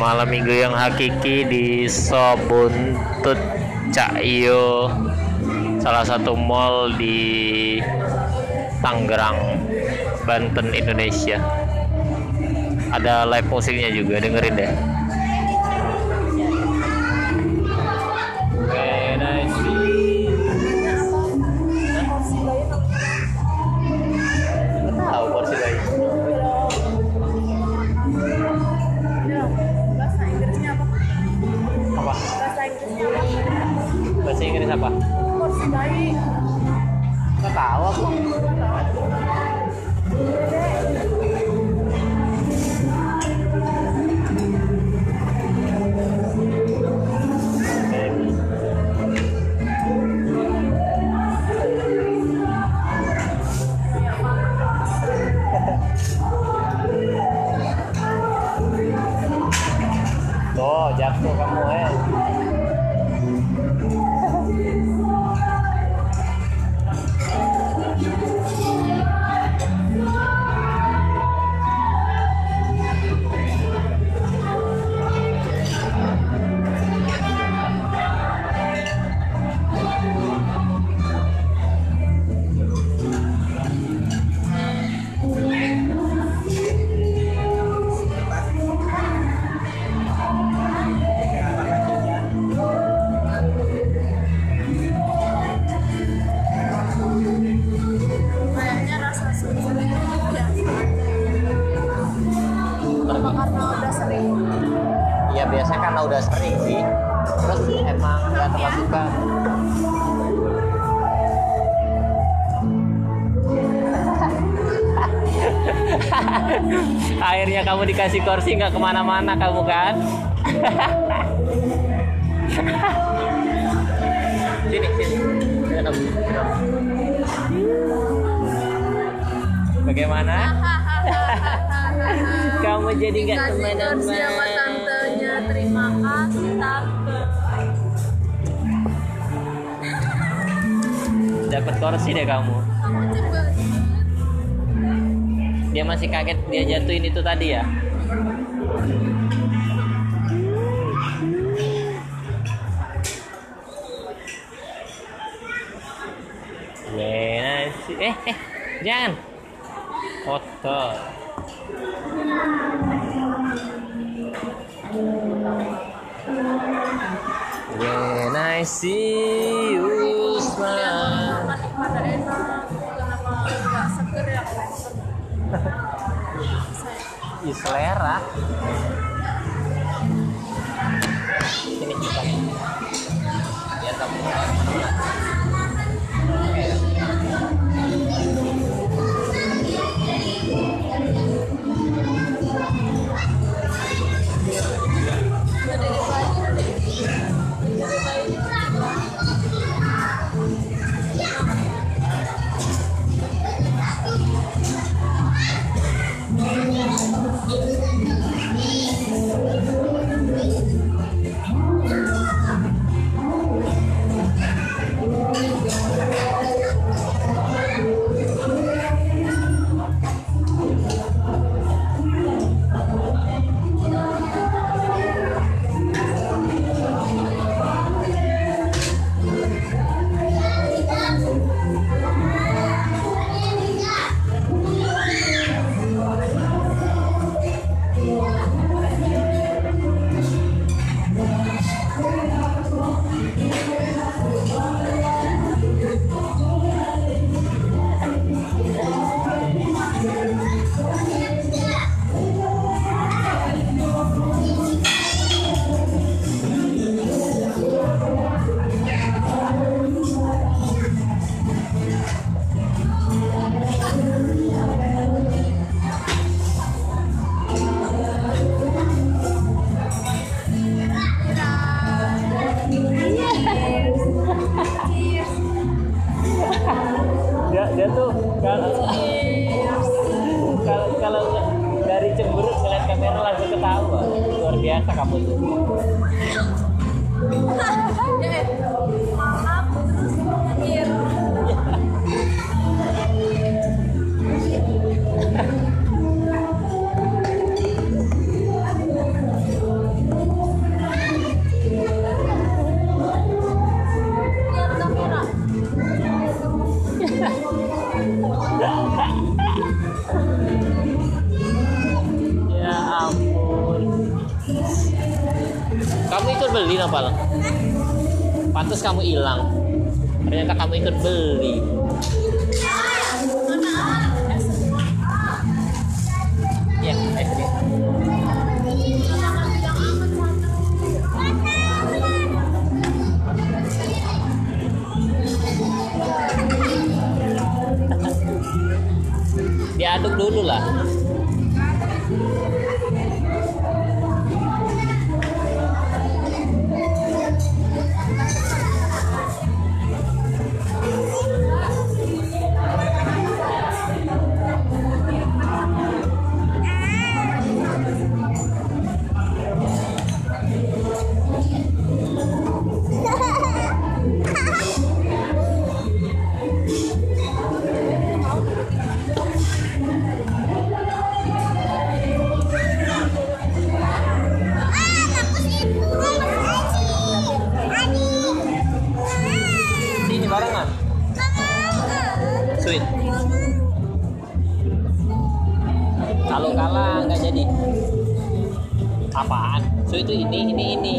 malam minggu yang hakiki di Sobuntut Cakyo. Salah satu mall di Tangerang Banten Indonesia. Ada live musiknya juga dengerin deh Bayi. nggak tahu aku Tuh, jatuh kamu eh. Udah sering sih. Terus emang nggak terlalu suka. Akhirnya kamu dikasih kursi nggak ke mana-mana kamu kan? sini sini. Bagaimana? Kamu jadi nggak ke mana-mana. Terima kasih tante. Dapat kursi deh kamu. Dia masih kaget dia jatuhin itu tadi ya. Eh eh jangan kotor. When I see you smile. Ih, selera. Sini kita. Biar kamu kalau kalau kalau dari cemberut ngeliat kamera langsung ketawa. Luar biasa kamu tuh beli Nopal pantas kamu hilang. Ternyata kamu ikut beli. Ya es krim diaduk dulu lah ini. Apaan? So itu ini ini ini.